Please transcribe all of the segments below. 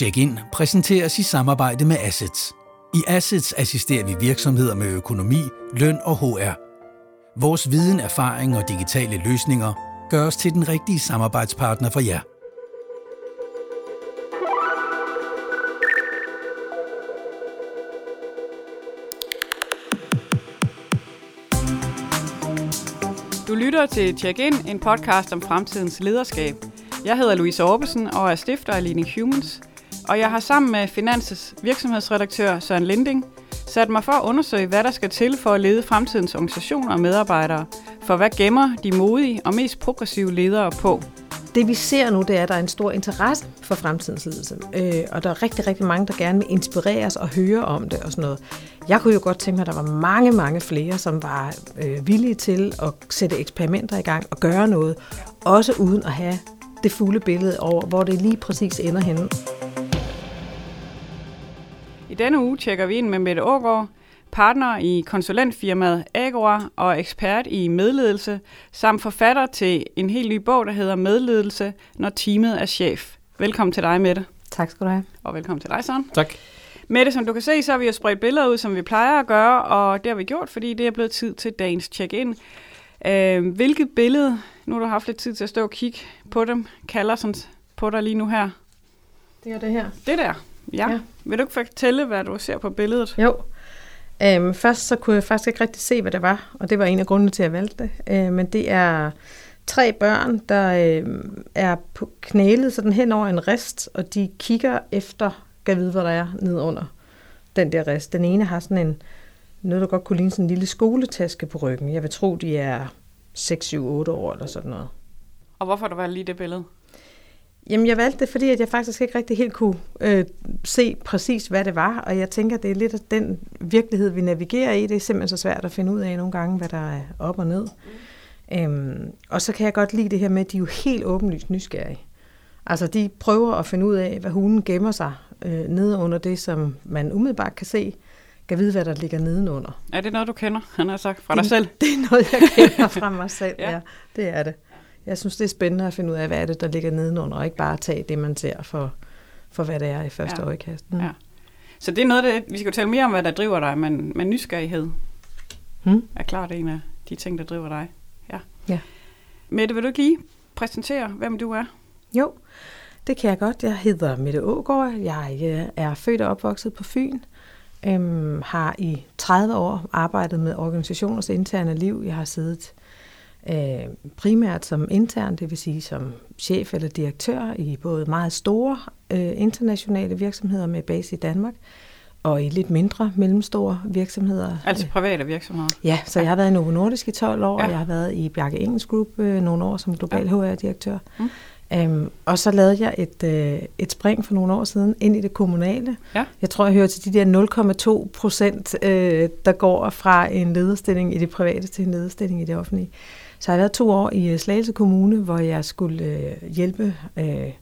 Check-in præsenteres i samarbejde med Assets. I Assets assisterer vi virksomheder med økonomi, løn og HR. Vores viden, erfaring og digitale løsninger gør os til den rigtige samarbejdspartner for jer. Du lytter til Check-in, en podcast om fremtidens lederskab. Jeg hedder Louise Orbesen og er stifter af Leading Humans. Og jeg har sammen med Finanses virksomhedsredaktør Søren Linding sat mig for at undersøge, hvad der skal til for at lede fremtidens organisationer og medarbejdere. For hvad gemmer de modige og mest progressive ledere på? Det vi ser nu, det er, at der er en stor interesse for fremtidens ledelse. Øh, og der er rigtig, rigtig mange, der gerne vil inspireres og høre om det og sådan noget. Jeg kunne jo godt tænke mig, at der var mange, mange flere, som var øh, villige til at sætte eksperimenter i gang og gøre noget. Også uden at have det fulde billede over, hvor det lige præcis ender henne. I denne uge tjekker vi ind med Mette Ågaard, partner i konsulentfirmaet Agora og ekspert i medledelse, samt forfatter til en helt ny bog, der hedder Medledelse, når teamet er chef. Velkommen til dig, Mette. Tak skal du have. Og velkommen til dig, Søren. Tak. Mette, som du kan se, så har vi jo spredt billeder ud, som vi plejer at gøre, og det har vi gjort, fordi det er blevet tid til dagens check-in. Øh, hvilket billede, nu har du haft lidt tid til at stå og kigge på dem, kalder sådan på dig lige nu her? Det er det her. Det der, ja. ja. Vil du ikke fortælle, hvad du ser på billedet? Jo. Øhm, først så kunne jeg faktisk ikke rigtig se, hvad det var, og det var en af grundene til, at jeg valgte det. Øh, men det er tre børn, der øh, er på knælet sådan hen over en rist, og de kigger efter, kan vide, hvad der er nede under den der rist. Den ene har sådan en, noget der godt kunne ligne sådan en lille skoletaske på ryggen. Jeg vil tro, de er 6, 7, 8 år eller sådan noget. Og hvorfor du valgt lige det billede? Jamen, jeg valgte det, fordi at jeg faktisk ikke rigtig helt kunne øh, se præcis, hvad det var, og jeg tænker, det er lidt af den virkelighed, vi navigerer i. Det er simpelthen så svært at finde ud af nogle gange, hvad der er op og ned. Mm. Øhm, og så kan jeg godt lide det her med, at de er jo helt åbenlyst nysgerrige. Altså, de prøver at finde ud af, hvad hunden gemmer sig øh, nede under det, som man umiddelbart kan se, kan vide, hvad der ligger nedenunder. Er det noget, du kender, han har sagt, fra dig selv? Det er noget, jeg kender fra mig selv, ja. ja. Det er det. Jeg synes, det er spændende at finde ud af, hvad er det, der ligger nedenunder, og ikke bare tage det, man ser for, for hvad det er i første ja. øjekast. Mm. Ja. Så det er noget, det, vi skal tale mere om, hvad der driver dig, men, men nysgerrighed hmm? er klart en af de ting, der driver dig. Ja. ja. Mette, vil du ikke lige præsentere, hvem du er? Jo, det kan jeg godt. Jeg hedder Mette Ågaard. Jeg øh, er født og opvokset på Fyn. Øhm, har i 30 år arbejdet med organisationers interne liv. Jeg har siddet øh, primært som intern, det vil sige som chef eller direktør i både meget store øh, internationale virksomheder med base i Danmark, og i lidt mindre mellemstore virksomheder. Altså private virksomheder? Ja, så jeg har været i Novo Nordisk i 12 år, ja. og jeg har været i Bjarke Engels Group øh, nogle år som global ja. HR-direktør. Mm. Um, og så lavede jeg et, øh, et spring for nogle år siden ind i det kommunale. Ja. Jeg tror, jeg hører til de der 0,2 procent, øh, der går fra en lederstilling i det private til en lederstilling i det offentlige. Så jeg har været to år i øh, Slagelse Kommune, hvor jeg skulle øh, hjælpe øh,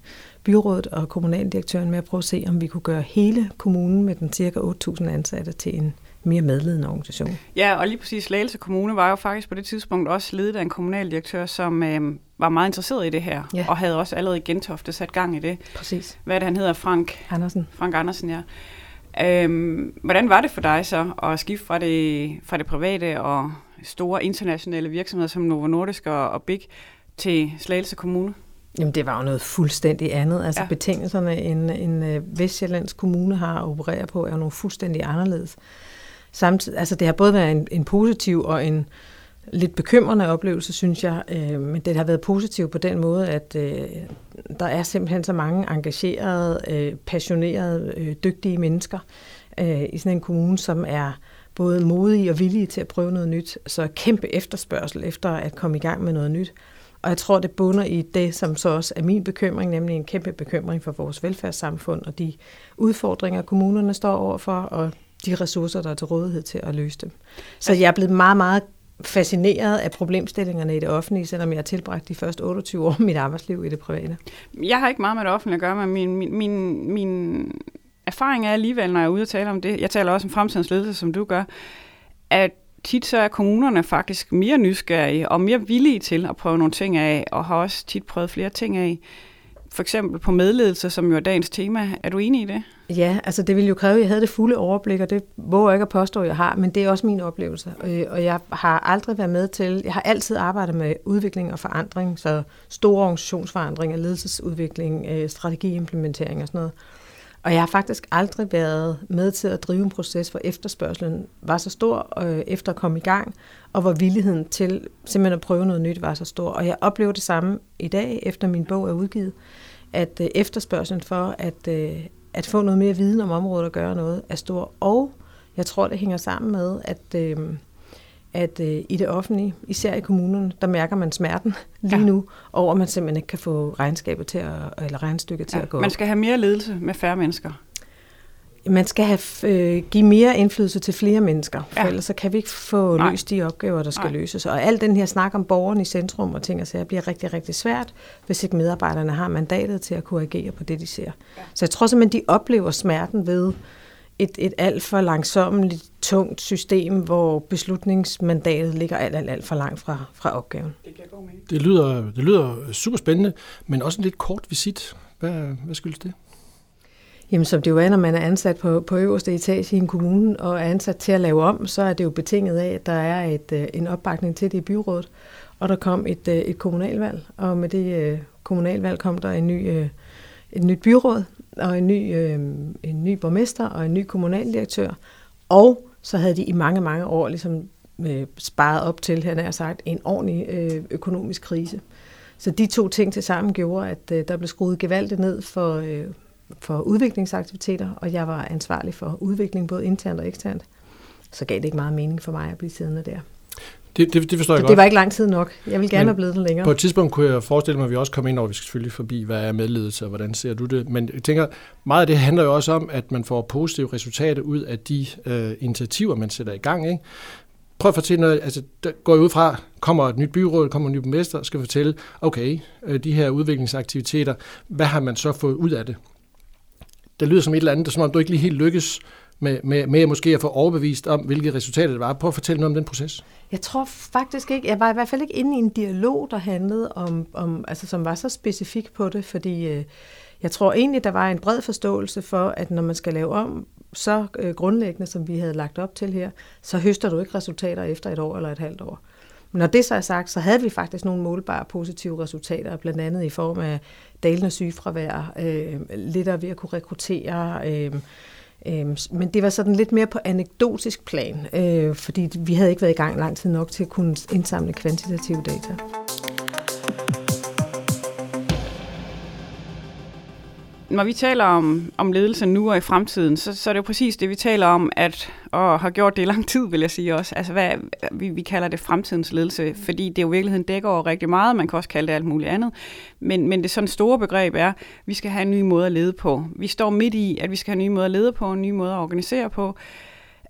byrådet og kommunaldirektøren med at prøve at se, om vi kunne gøre hele kommunen med den cirka 8.000 ansatte til en mere medledende organisation. Ja, og lige præcis Slagelse Kommune var jo faktisk på det tidspunkt også ledet af en kommunaldirektør, som øh, var meget interesseret i det her, ja. og havde også allerede i Gentofte sat gang i det. Præcis. Hvad er det, han hedder? Frank Andersen. Frank Andersen, ja. Øhm, hvordan var det for dig så at skifte fra det, fra det private og store internationale virksomheder som Novo Nordisk og, og Big til Slagelse Kommune? Jamen, det var jo noget fuldstændig andet. Altså, ja. betingelserne, en, en øh, Vestjyllands Kommune har at operere på, er jo nogle fuldstændig anderledes. Samtidig, altså, det har både været en, en positiv og en lidt bekymrende oplevelse, synes jeg, øh, men det har været positivt på den måde, at øh, der er simpelthen så mange engagerede, øh, passionerede, øh, dygtige mennesker øh, i sådan en kommune, som er både modige og villige til at prøve noget nyt. Så kæmpe efterspørgsel efter at komme i gang med noget nyt. Og jeg tror, det bunder i det, som så også er min bekymring, nemlig en kæmpe bekymring for vores velfærdssamfund og de udfordringer, kommunerne står overfor, og de ressourcer, der er til rådighed til at løse dem. Så jeg er blevet meget, meget fascineret af problemstillingerne i det offentlige, selvom jeg har tilbragt de første 28 år af mit arbejdsliv i det private. Jeg har ikke meget med det offentlige at gøre, men min, min, min, min erfaring er alligevel, når jeg er ude og tale om det, jeg taler også om fremtidens ledelse, som du gør, at tit så er kommunerne faktisk mere nysgerrige og mere villige til at prøve nogle ting af, og har også tit prøvet flere ting af. for eksempel på medledelse, som jo er dagens tema. Er du enig i det? Ja, altså det ville jo kræve, at jeg havde det fulde overblik, og det våger jeg ikke at påstå, at jeg har, men det er også min oplevelse. Øh, og jeg har aldrig været med til, jeg har altid arbejdet med udvikling og forandring, så store organisationsforandringer, ledelsesudvikling, øh, strategiimplementering og sådan noget. Og jeg har faktisk aldrig været med til at drive en proces, hvor efterspørgselen var så stor øh, efter at komme i gang, og hvor villigheden til simpelthen at prøve noget nyt var så stor. Og jeg oplever det samme i dag, efter min bog er udgivet, at øh, efterspørgselen for at, øh, at få noget mere viden om området og gøre noget er stor. Og jeg tror, det hænger sammen med, at, øh, at øh, i det offentlige, især i kommunerne, der mærker man smerten lige ja. nu, over at man simpelthen ikke kan få regnskabet til at, eller regnstykket til at gå Man skal have mere ledelse med færre mennesker. Man skal have, øh, give mere indflydelse til flere mennesker, for ja. ellers så kan vi ikke få Nej. løst de opgaver, der skal Nej. løses. Og al den her snak om borgeren i centrum og ting og sager bliver rigtig, rigtig svært, hvis ikke medarbejderne har mandatet til at kunne agere på det, de ser. Ja. Så jeg tror simpelthen, de oplever smerten ved et, et alt for langsomt, tungt system, hvor beslutningsmandatet ligger alt, alt, alt for langt fra, fra opgaven. Det lyder, det lyder super spændende, men også en lidt kort visit. Hvad, hvad skyldes det? Jamen, som det jo er, når man er ansat på, på øverste etage i en kommune og er ansat til at lave om, så er det jo betinget af, at der er et, øh, en opbakning til det i byrådet. Og der kom et, øh, et kommunalvalg, og med det uh, kommunalvalg kom der en ny, et nyt byråd, og en ny, øh, en ny borgmester og en ny kommunaldirektør. Og så havde de i mange, mange år ligesom øh, sparet op til, han har sagt, en ordentlig øh, økonomisk krise. Så de to ting til sammen gjorde, at øh, der blev skruet gevaldigt ned for, øh, for udviklingsaktiviteter, og jeg var ansvarlig for udvikling både internt og eksternt. Så gav det ikke meget mening for mig at blive siddende der. Det, det, det forstår jeg det, godt. Det var ikke lang tid nok. Jeg vil gerne Men have blevet den længere. På et tidspunkt kunne jeg forestille mig, at vi også kommer ind over, vi skal selvfølgelig forbi, hvad er medledelse, og hvordan ser du det? Men jeg tænker, meget af det handler jo også om, at man får positive resultater ud af de øh, initiativer, man sætter i gang. Ikke? Prøv at fortælle noget, altså der går jeg ud fra, kommer et nyt byråd, kommer en ny borgmester, skal fortælle, okay, øh, de her udviklingsaktiviteter, hvad har man så fået ud af det? Det lyder som et eller andet, som om du ikke lige helt lykkes med, med, med måske at få overbevist om, hvilke resultater det var. Prøv at fortælle noget om den proces. Jeg tror faktisk ikke, jeg var i hvert fald ikke inde i en dialog, der handlede om, om altså som var så specifik på det, fordi øh, jeg tror egentlig, der var en bred forståelse for, at når man skal lave om så øh, grundlæggende, som vi havde lagt op til her, så høster du ikke resultater efter et år eller et halvt år. Når det så er sagt, så havde vi faktisk nogle målbare positive resultater, blandt andet i form af dalende sygefravær, øh, lidt ved at kunne rekruttere, øh, øh, men det var sådan lidt mere på anekdotisk plan, øh, fordi vi havde ikke været i gang lang tid nok til at kunne indsamle kvantitative data. Når vi taler om, om ledelse nu og i fremtiden, så, så er det jo præcis det, vi taler om, at, og har gjort det i lang tid, vil jeg sige også. Altså, hvad, vi, vi kalder det fremtidens ledelse, fordi det jo i virkeligheden dækker over rigtig meget. Man kan også kalde det alt muligt andet. Men, men det sådan store begreb er, at vi skal have en ny måde at lede på. Vi står midt i, at vi skal have en ny måde at lede på, en ny måde at organisere på.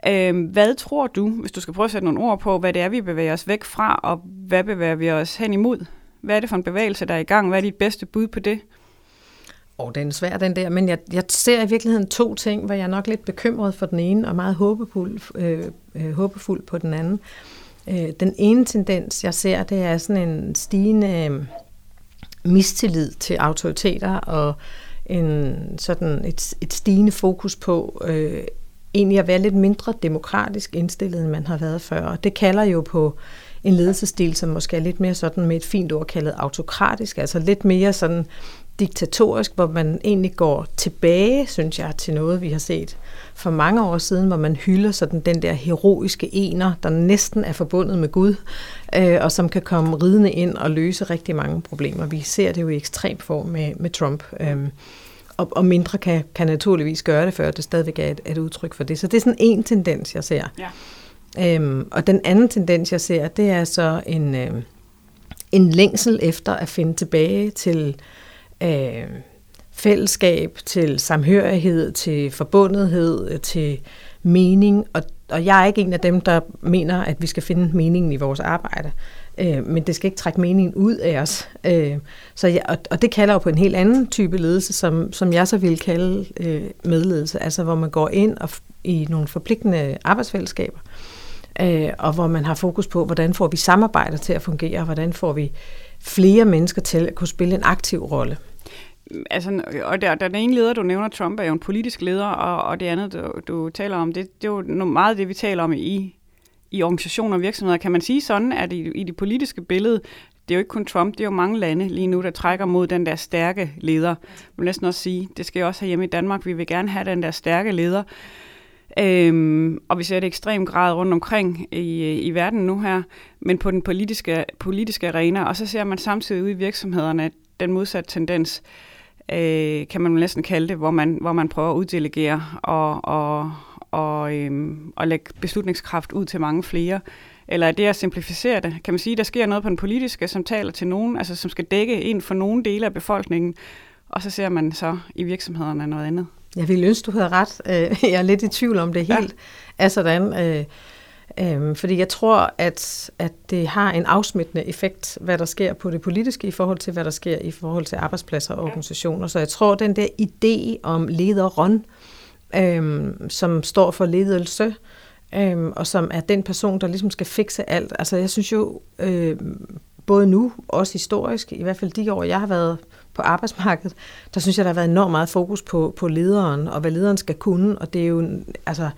Øhm, hvad tror du, hvis du skal prøve at sætte nogle ord på, hvad det er, vi bevæger os væk fra, og hvad bevæger vi os hen imod? Hvad er det for en bevægelse, der er i gang? Hvad er dit bedste bud på det? Og den er svær, den der, men jeg, jeg ser i virkeligheden to ting, hvor jeg er nok lidt bekymret for den ene, og meget håbefuld, øh, øh, håbefuld på den anden. Øh, den ene tendens, jeg ser, det er sådan en stigende øh, mistillid til autoriteter, og en, sådan et, et stigende fokus på øh, egentlig at være lidt mindre demokratisk indstillet, end man har været før. Og det kalder jo på en ledelsesstil, som måske er lidt mere sådan med et fint ord kaldet autokratisk, altså lidt mere sådan diktatorisk, hvor man egentlig går tilbage, synes jeg, til noget, vi har set for mange år siden, hvor man hylder sådan den der heroiske ener, der næsten er forbundet med Gud, øh, og som kan komme ridende ind og løse rigtig mange problemer. Vi ser det jo i ekstrem form med, med Trump. Øh, og, og mindre kan, kan naturligvis gøre det, før det stadigvæk er et, et udtryk for det. Så det er sådan en tendens, jeg ser. Ja. Øhm, og den anden tendens, jeg ser, det er så en, øh, en længsel efter at finde tilbage til øh, fællesskab, til samhørighed, til forbundethed, øh, til mening. Og, og jeg er ikke en af dem, der mener, at vi skal finde meningen i vores arbejde. Øh, men det skal ikke trække meningen ud af os. Øh, så jeg, og, og det kalder jo på en helt anden type ledelse, som, som jeg så vil kalde øh, medledelse. Altså hvor man går ind og i nogle forpligtende arbejdsfællesskaber, øh, og hvor man har fokus på, hvordan får vi samarbejder til at fungere, og hvordan får vi flere mennesker til at kunne spille en aktiv rolle. altså, og der, der den ene leder, du nævner, Trump, er jo en politisk leder, og, og det andet, du, du taler om, det, det er jo meget det, vi taler om i, i organisationer og virksomheder. Kan man sige sådan, at i, i det politiske billede, det er jo ikke kun Trump, det er jo mange lande lige nu, der trækker mod den der stærke leder. Man må næsten også sige, det skal jo også have hjemme i Danmark, vi vil gerne have den der stærke leder. Øhm, og vi ser det i ekstrem grad rundt omkring i, øh, i verden nu her, men på den politiske, politiske arena, og så ser man samtidig ud i virksomhederne den modsatte tendens, øh, kan man næsten kalde det, hvor man, hvor man prøver at uddelegere og, og, og, øhm, og lægge beslutningskraft ud til mange flere. Eller er det at simplificere det? Kan man sige, at der sker noget på den politiske, som taler til nogen, altså som skal dække ind for nogle dele af befolkningen, og så ser man så i virksomhederne noget andet? Jeg ville ønske, du havde ret. Øh, jeg er lidt i tvivl om det helt ja. er sådan. Øh, øh, fordi jeg tror, at, at det har en afsmittende effekt, hvad der sker på det politiske i forhold til, hvad der sker i forhold til arbejdspladser og organisationer. Så jeg tror, den der idé om lederen, øh, som står for ledelse, øh, og som er den person, der ligesom skal fikse alt. Altså jeg synes jo, øh, både nu, også historisk, i hvert fald de år, jeg har været på arbejdsmarkedet, der synes jeg, der har været enormt meget fokus på, på lederen, og hvad lederen skal kunne, og det er jo, altså,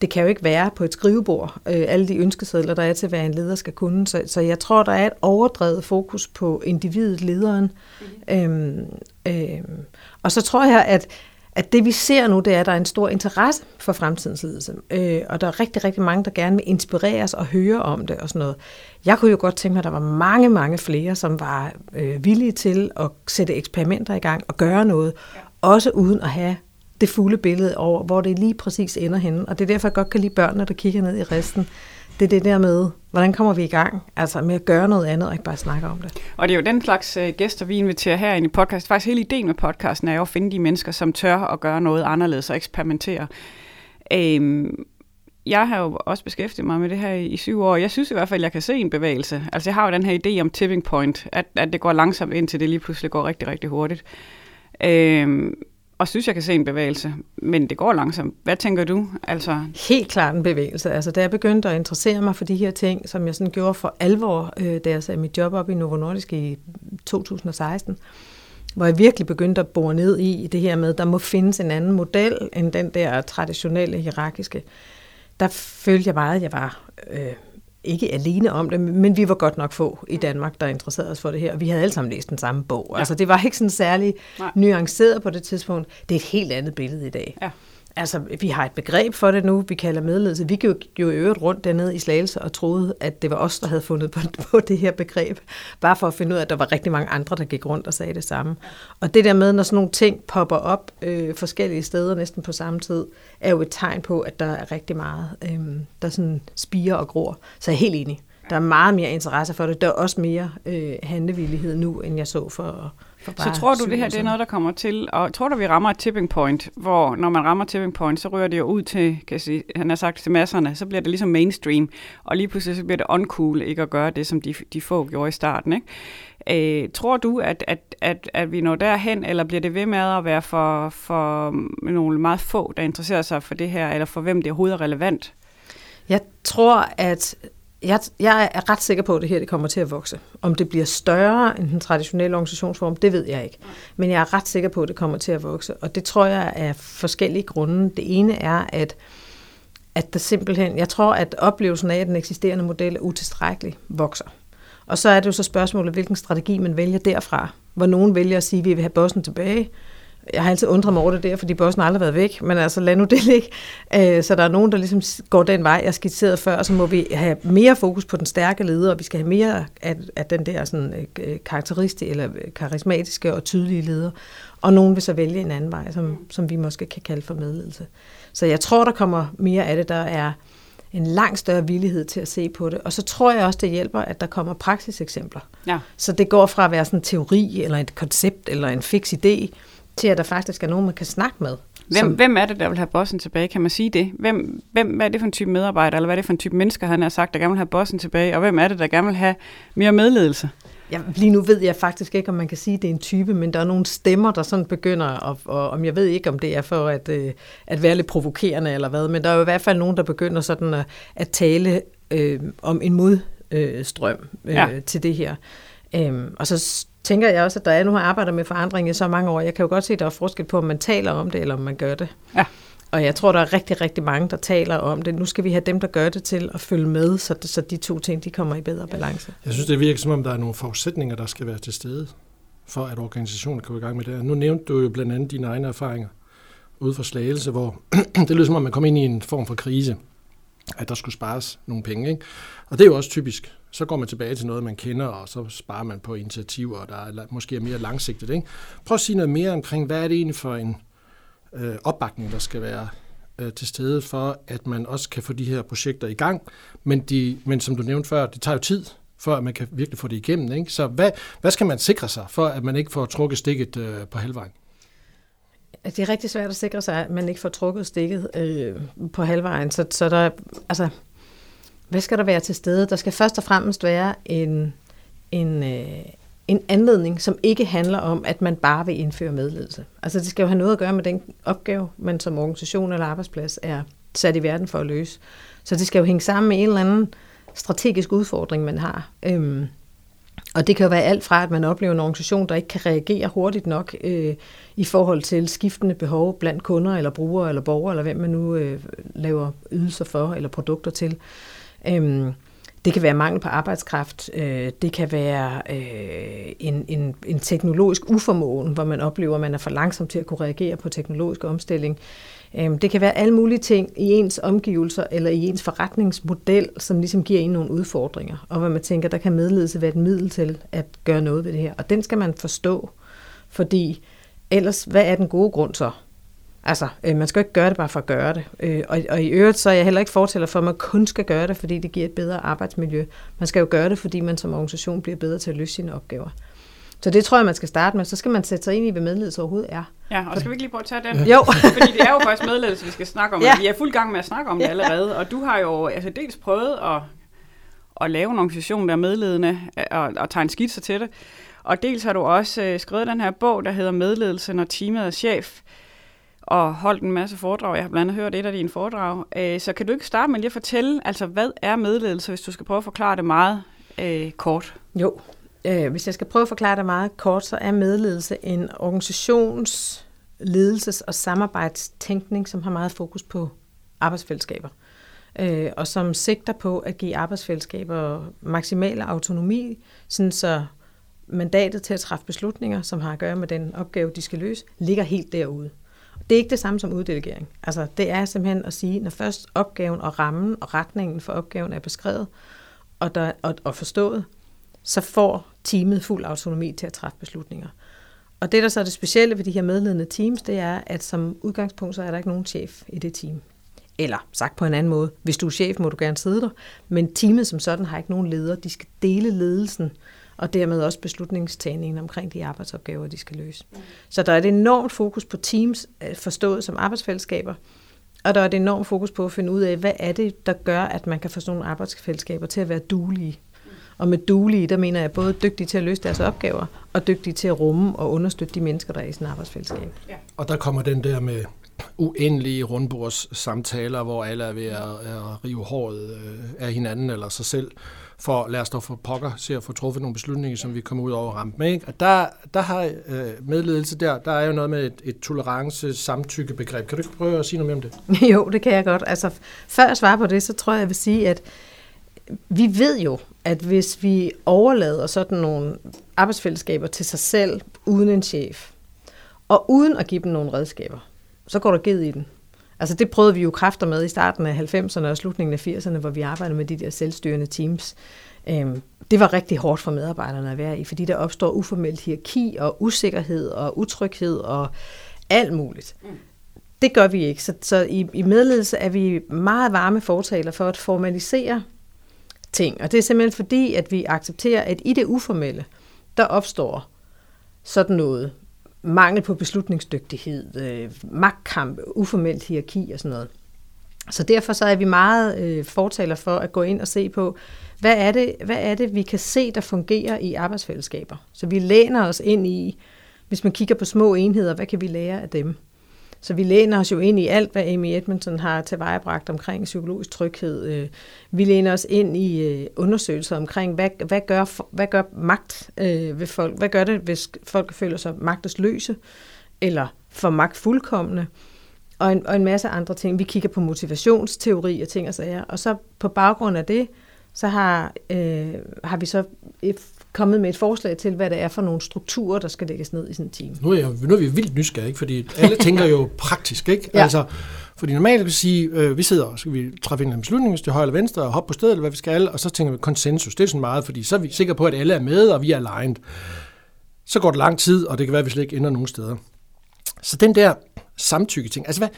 det kan jo ikke være på et skrivebord, øh, alle de ønskesedler, der er til, hvad en leder skal kunne. Så, så jeg tror, der er et overdrevet fokus på individet, lederen. Mm. Øhm, øhm, og så tror jeg, at at det vi ser nu, det er, at der er en stor interesse for fremtidens ledelse. Øh, og der er rigtig, rigtig mange, der gerne vil inspireres og høre om det og sådan noget. Jeg kunne jo godt tænke mig, at der var mange, mange flere, som var øh, villige til at sætte eksperimenter i gang og gøre noget, ja. også uden at have det fulde billede over, hvor det lige præcis ender henne. Og det er derfor, jeg godt kan lide børnene, der kigger ned i resten det er det der med, hvordan kommer vi i gang? Altså med at gøre noget andet, og ikke bare snakke om det. Og det er jo den slags øh, gæster, vi inviterer her i podcast. Faktisk hele ideen med podcasten er jo at finde de mennesker, som tør at gøre noget anderledes og eksperimentere. Øhm, jeg har jo også beskæftiget mig med det her i, i syv år. Jeg synes i hvert fald, at jeg kan se en bevægelse. Altså jeg har jo den her idé om tipping point, at, at det går langsomt indtil det lige pludselig går rigtig, rigtig hurtigt. Øhm, og synes, jeg kan se en bevægelse, men det går langsomt. Hvad tænker du? Altså... Helt klart en bevægelse. Altså, da jeg begyndte at interessere mig for de her ting, som jeg sådan gjorde for alvor, øh, da jeg sagde mit job op i Novo Nordisk i 2016, hvor jeg virkelig begyndte at bore ned i det her med, at der må findes en anden model end den der traditionelle hierarkiske. Der følte jeg meget, at jeg var øh, ikke alene om det, men vi var godt nok få i Danmark, der interesserede os for det her, og vi havde alle sammen læst den samme bog. Ja. Altså, det var ikke sådan særlig Nej. nuanceret på det tidspunkt. Det er et helt andet billede i dag. Ja. Altså, vi har et begreb for det nu, vi kalder medledelse. Vi gik jo i øvrigt rundt dernede i Slagelse og troede, at det var os, der havde fundet på, på det her begreb. Bare for at finde ud af, at der var rigtig mange andre, der gik rundt og sagde det samme. Og det der med, når sådan nogle ting popper op øh, forskellige steder næsten på samme tid, er jo et tegn på, at der er rigtig meget, øh, der sådan spiger og gror. Så jeg er helt enig. Der er meget mere interesse for det. Der er også mere øh, handlevillighed nu, end jeg så for så tror du, det her det er noget, der kommer til, og tror du, vi rammer et tipping point, hvor når man rammer tipping point, så rører det jo ud til, kan jeg sige, han har sagt til masserne, så bliver det ligesom mainstream, og lige pludselig så bliver det uncool ikke at gøre det, som de, de få gjorde i starten. Ikke? Øh, tror du, at, at, at, at vi når derhen, eller bliver det ved med at være for, for nogle meget få, der interesserer sig for det her, eller for hvem det overhovedet er relevant? Jeg tror, at jeg, jeg er ret sikker på, at det her det kommer til at vokse. Om det bliver større end den traditionelle organisationsform, det ved jeg ikke. Men jeg er ret sikker på, at det kommer til at vokse. Og det tror jeg er forskellige grunde. Det ene er, at, at der simpelthen, jeg tror, at oplevelsen af, at den eksisterende model er utilstrækkelig, vokser. Og så er det jo så spørgsmålet, hvilken strategi man vælger derfra. Hvor nogen vælger at sige, at vi vil have bossen tilbage, jeg har altid undret mig over det der, fordi har aldrig været væk, men altså lad nu det ligge. Øh, så der er nogen, der ligesom går den vej, jeg skitserede før, og så må vi have mere fokus på den stærke leder, og vi skal have mere af, af den der sådan, øh, karakteristiske eller karismatiske og tydelige leder. Og nogen vil så vælge en anden vej, som, som vi måske kan kalde for medledelse. Så jeg tror, der kommer mere af det, der er en langt større villighed til at se på det. Og så tror jeg også, det hjælper, at der kommer praksiseksempler. Ja. Så det går fra at være sådan en teori, eller et koncept, eller en fix idé, til at der faktisk er nogen, man kan snakke med. Hvem, som... hvem er det, der vil have bossen tilbage? Kan man sige det? Hvem, hvem, hvad er det for en type medarbejder, eller hvad er det for en type mennesker, han har sagt, der gerne vil have bossen tilbage? Og hvem er det, der gerne vil have mere medledelse? Ja, lige nu ved jeg faktisk ikke, om man kan sige, at det er en type, men der er nogle stemmer, der sådan begynder, og, og om jeg ved ikke, om det er for at, øh, at være lidt provokerende eller hvad, men der er jo i hvert fald nogen, der begynder sådan at, at tale øh, om en modstrøm øh, ja. til det her. Øhm, og så tænker jeg også, at der er nu har arbejdet med forandring i så mange år. Jeg kan jo godt se, at der er forskel på, om man taler om det, eller om man gør det. Ja. Og jeg tror, der er rigtig, rigtig mange, der taler om det. Nu skal vi have dem, der gør det til at følge med, så, så de to ting de kommer i bedre balance. Jeg synes, det virker som om, der er nogle forudsætninger, der skal være til stede, for at organisationen kan gå i gang med det. Nu nævnte du jo blandt andet dine egne erfaringer ude for Slagelse, hvor det lyder som om, man kom ind i en form for krise, at der skulle spares nogle penge. Ikke? Og det er jo også typisk. Så går man tilbage til noget, man kender, og så sparer man på initiativer, der er måske er mere langsigtet. Ikke? Prøv at sige noget mere omkring, hvad er det egentlig for en øh, opbakning, der skal være øh, til stede for, at man også kan få de her projekter i gang. Men, de, men som du nævnte før, det tager jo tid, for at man kan virkelig få det igennem. Ikke? Så hvad, hvad skal man sikre sig, for at man ikke får trukket stikket øh, på halvvejen? Det er rigtig svært at sikre sig, at man ikke får trukket stikket øh, på halvvejen. Så, så der, altså, hvad skal der være til stede? Der skal først og fremmest være en, en, øh, en anledning, som ikke handler om, at man bare vil indføre medledelse. Altså det skal jo have noget at gøre med den opgave, man som organisation eller arbejdsplads er sat i verden for at løse. Så det skal jo hænge sammen med en eller anden strategisk udfordring, man har. Øhm, og det kan jo være alt fra, at man oplever en organisation, der ikke kan reagere hurtigt nok øh, i forhold til skiftende behov blandt kunder eller brugere eller borgere, eller hvem man nu øh, laver ydelser for eller produkter til. Øhm, det kan være mangel på arbejdskraft, øh, det kan være øh, en, en, en teknologisk uformåen, hvor man oplever, at man er for langsom til at kunne reagere på teknologisk omstilling. Øh, Øhm, det kan være alle mulige ting i ens omgivelser eller i ens forretningsmodel, som ligesom giver en nogle udfordringer, og hvor man tænker, der kan medledelse være et middel til at gøre noget ved det her. Og den skal man forstå, fordi ellers, hvad er den gode grund så? Altså, øh, man skal ikke gøre det bare for at gøre det. Øh, og, og i øvrigt, så er jeg heller ikke fortæller for, at man kun skal gøre det, fordi det giver et bedre arbejdsmiljø. Man skal jo gøre det, fordi man som organisation bliver bedre til at løse sine opgaver. Så det tror jeg, man skal starte med. Så skal man sætte sig ind i, hvad medledelse overhovedet er. Ja, og skal vi ikke lige prøve at tage den? Jo. Fordi det er jo faktisk medledelse, vi skal snakke om. Ja. Vi er fuld gang med at snakke om det allerede. Og du har jo altså dels prøvet at, at lave en organisation, der er medledende, og, og tegne skitser til det. Og dels har du også øh, skrevet den her bog, der hedder Medledelse, når teamet er chef og holdt en masse foredrag. Jeg har blandt andet hørt et af dine foredrag. Øh, så kan du ikke starte med lige at fortælle, altså hvad er medledelse, hvis du skal prøve at forklare det meget øh, kort? Jo, øh, hvis jeg skal prøve at forklare det meget kort, så er medledelse en organisations ledelses- og samarbejdstænkning, som har meget fokus på arbejdsfællesskaber, øh, og som sigter på at give arbejdsfællesskaber maksimal autonomi, sådan så mandatet til at træffe beslutninger, som har at gøre med den opgave, de skal løse, ligger helt derude. Det er ikke det samme som uddelegering. Altså, det er simpelthen at sige, når først opgaven og rammen og retningen for opgaven er beskrevet og, der, og, og forstået, så får teamet fuld autonomi til at træffe beslutninger. Og det, der så er det specielle ved de her medledende teams, det er, at som udgangspunkt, så er der ikke nogen chef i det team. Eller sagt på en anden måde, hvis du er chef, må du gerne sidde der, men teamet som sådan har ikke nogen leder. De skal dele ledelsen og dermed også beslutningstagningen omkring de arbejdsopgaver, de skal løse. Så der er et enormt fokus på teams, øh, forstået som arbejdsfællesskaber, og der er et enormt fokus på at finde ud af, hvad er det, der gør, at man kan få sådan nogle arbejdsfællesskaber til at være duelige. Og med duelige, der mener jeg både dygtige til at løse deres opgaver, og dygtige til at rumme og understøtte de mennesker, der er i sådan et arbejdsfællesskab. Ja. Og der kommer den der med uendelige rundbords samtaler, hvor alle er ved at, at rive håret øh, af hinanden eller sig selv for lad os dog få pokker til at få truffet nogle beslutninger, som vi kommer ud over ramt med. Ikke? Og der, der har øh, medledelse der, der er jo noget med et, et tolerance-samtykkebegreb. Kan du ikke prøve at sige noget mere om det? jo, det kan jeg godt. Altså, før jeg svarer på det, så tror jeg, jeg vil sige, at vi ved jo, at hvis vi overlader sådan nogle arbejdsfællesskaber til sig selv, uden en chef, og uden at give dem nogle redskaber, så går der ged i den. Altså det prøvede vi jo kræfter med i starten af 90'erne og slutningen af 80'erne, hvor vi arbejdede med de der selvstyrende teams. Øhm, det var rigtig hårdt for medarbejderne at være i, fordi der opstår uformelt hierarki og usikkerhed og utryghed og alt muligt. Mm. Det gør vi ikke. Så, så i, i medledelse er vi meget varme fortaler for at formalisere ting. Og det er simpelthen fordi, at vi accepterer, at i det uformelle, der opstår sådan noget mangel på beslutningsdygtighed, øh, magtkamp, uformelt hierarki og sådan noget. Så derfor så er vi meget øh, fortaler for at gå ind og se på, hvad er, det, hvad er det, vi kan se, der fungerer i arbejdsfællesskaber. Så vi læner os ind i, hvis man kigger på små enheder, hvad kan vi lære af dem? Så vi læner os jo ind i alt, hvad Amy Edmondson har tilvejebragt omkring psykologisk tryghed. Øh, vi læner os ind i øh, undersøgelser omkring, hvad, hvad, gør, hvad gør magt øh, ved folk? Hvad gør det, hvis folk føler sig magtesløse eller for magtfuldkommende? Og en, og en masse andre ting. Vi kigger på motivationsteori og ting og sager. Og så på baggrund af det, så har, øh, har vi så et, kommet med et forslag til, hvad det er for nogle strukturer, der skal lægges ned i sådan en team. Nu er, jeg, nu er vi vildt nysgerrige, ikke? fordi alle tænker jo praktisk. Ikke? Ja. Altså, fordi normalt vil sige, øh, vi sidder og skal vi træffe en beslutning, hvis det er højre eller venstre, og hoppe på stedet, eller hvad vi skal, og så tænker vi konsensus. Det er sådan meget, fordi så er vi sikre på, at alle er med, og vi er aligned. Så går det lang tid, og det kan være, at vi slet ikke ender nogen steder. Så den der samtykke ting, altså hvad,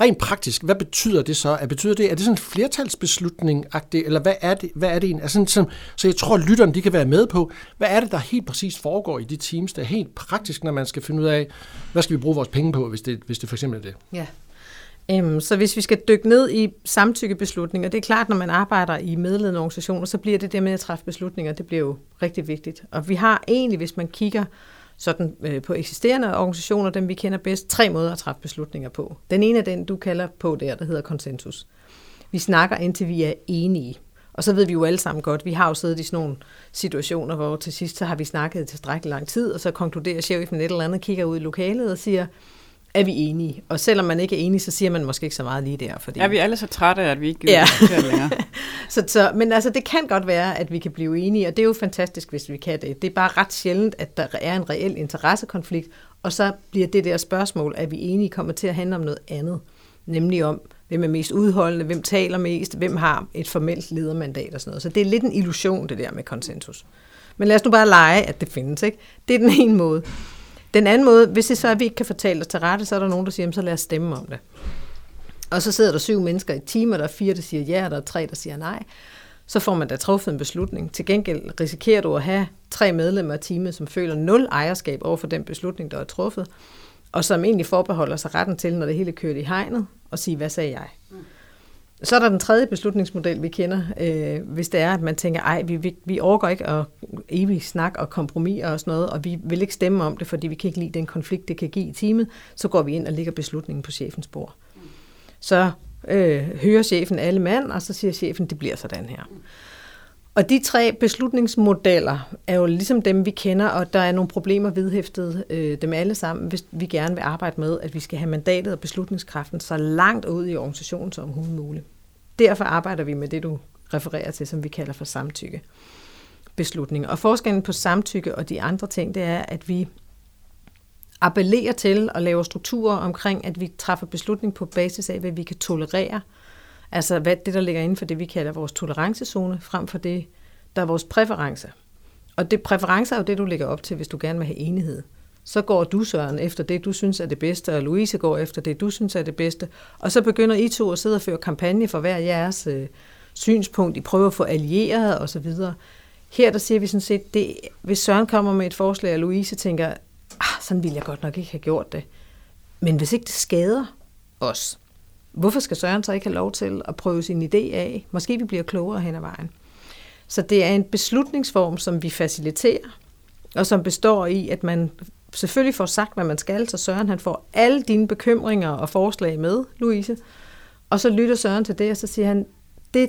Rent praktisk, hvad betyder det så? Er, betyder det, er det sådan en flertalsbeslutning eller hvad er det? Hvad er det altså sådan, så jeg tror, at lytterne de kan være med på, hvad er det, der helt præcis foregår i de teams, der er helt praktisk, når man skal finde ud af, hvad skal vi bruge vores penge på, hvis det, hvis det for eksempel er det? Ja. Øhm, så hvis vi skal dykke ned i samtykkebeslutninger, det er klart, når man arbejder i medledende organisationer, så bliver det der med at træffe beslutninger, det bliver jo rigtig vigtigt. Og vi har egentlig, hvis man kigger sådan øh, på eksisterende organisationer, dem vi kender bedst, tre måder at træffe beslutninger på. Den ene er den, du kalder på der, der hedder konsensus. Vi snakker indtil vi er enige. Og så ved vi jo alle sammen godt, vi har jo siddet i sådan nogle situationer, hvor til sidst så har vi snakket tilstrækkeligt lang tid, og så konkluderer chefen et eller andet, kigger ud i lokalet og siger, er vi enige. Og selvom man ikke er enige, så siger man måske ikke så meget lige der. Fordi... Er vi alle så trætte af, at vi ikke gider ja. længere? så, så, men altså, det kan godt være, at vi kan blive enige, og det er jo fantastisk, hvis vi kan det. Det er bare ret sjældent, at der er en reel interessekonflikt, og så bliver det der spørgsmål, at vi enige kommer til at handle om noget andet. Nemlig om, hvem er mest udholdende, hvem taler mest, hvem har et formelt ledermandat og sådan noget. Så det er lidt en illusion, det der med konsensus. Men lad os nu bare lege, at det findes. Ikke? Det er den ene måde. Den anden måde, hvis det så er, at vi ikke kan fortælle os til rette, så er der nogen, der siger, så lad os stemme om det. Og så sidder der syv mennesker i timer, der er fire, der siger ja, og der er tre, der siger nej. Så får man da truffet en beslutning. Til gengæld risikerer du at have tre medlemmer af teamet, som føler nul ejerskab over for den beslutning, der er truffet, og som egentlig forbeholder sig retten til, når det hele er kørt i hegnet, og sige, hvad sagde jeg? Mm. Så er der den tredje beslutningsmodel, vi kender, øh, hvis det er, at man tænker, ej, vi, vi, vi overgår ikke at evigt snak og kompromis og sådan noget, og vi vil ikke stemme om det, fordi vi kan ikke lide den konflikt, det kan give i teamet, så går vi ind og lægger beslutningen på chefens bord. Så øh, hører chefen alle mand, og så siger chefen, det bliver sådan her. Og de tre beslutningsmodeller er jo ligesom dem, vi kender, og der er nogle problemer vedhæftet øh, dem alle sammen, hvis vi gerne vil arbejde med, at vi skal have mandatet og beslutningskraften så langt ud i organisationen som muligt. Derfor arbejder vi med det, du refererer til, som vi kalder for samtykke beslutninger. Og forskellen på samtykke og de andre ting, det er, at vi appellerer til og laver strukturer omkring, at vi træffer beslutning på basis af, hvad vi kan tolerere, Altså hvad det, der ligger inden for det, vi kalder vores tolerancezone, frem for det, der er vores præference. Og det præference er jo det, du lægger op til, hvis du gerne vil have enighed. Så går du, Søren, efter det, du synes er det bedste, og Louise går efter det, du synes er det bedste. Og så begynder I to at sidde og føre kampagne for hver jeres øh, synspunkt. I prøver at få allieret osv. Her der siger vi sådan set, det, hvis Søren kommer med et forslag, og Louise tænker, ah, sådan ville jeg godt nok ikke have gjort det. Men hvis ikke det skader os, Hvorfor skal Søren så ikke have lov til at prøve sin idé af? Måske vi bliver klogere hen ad vejen. Så det er en beslutningsform, som vi faciliterer, og som består i, at man selvfølgelig får sagt, hvad man skal, så Søren han får alle dine bekymringer og forslag med, Louise. Og så lytter Søren til det, og så siger han, det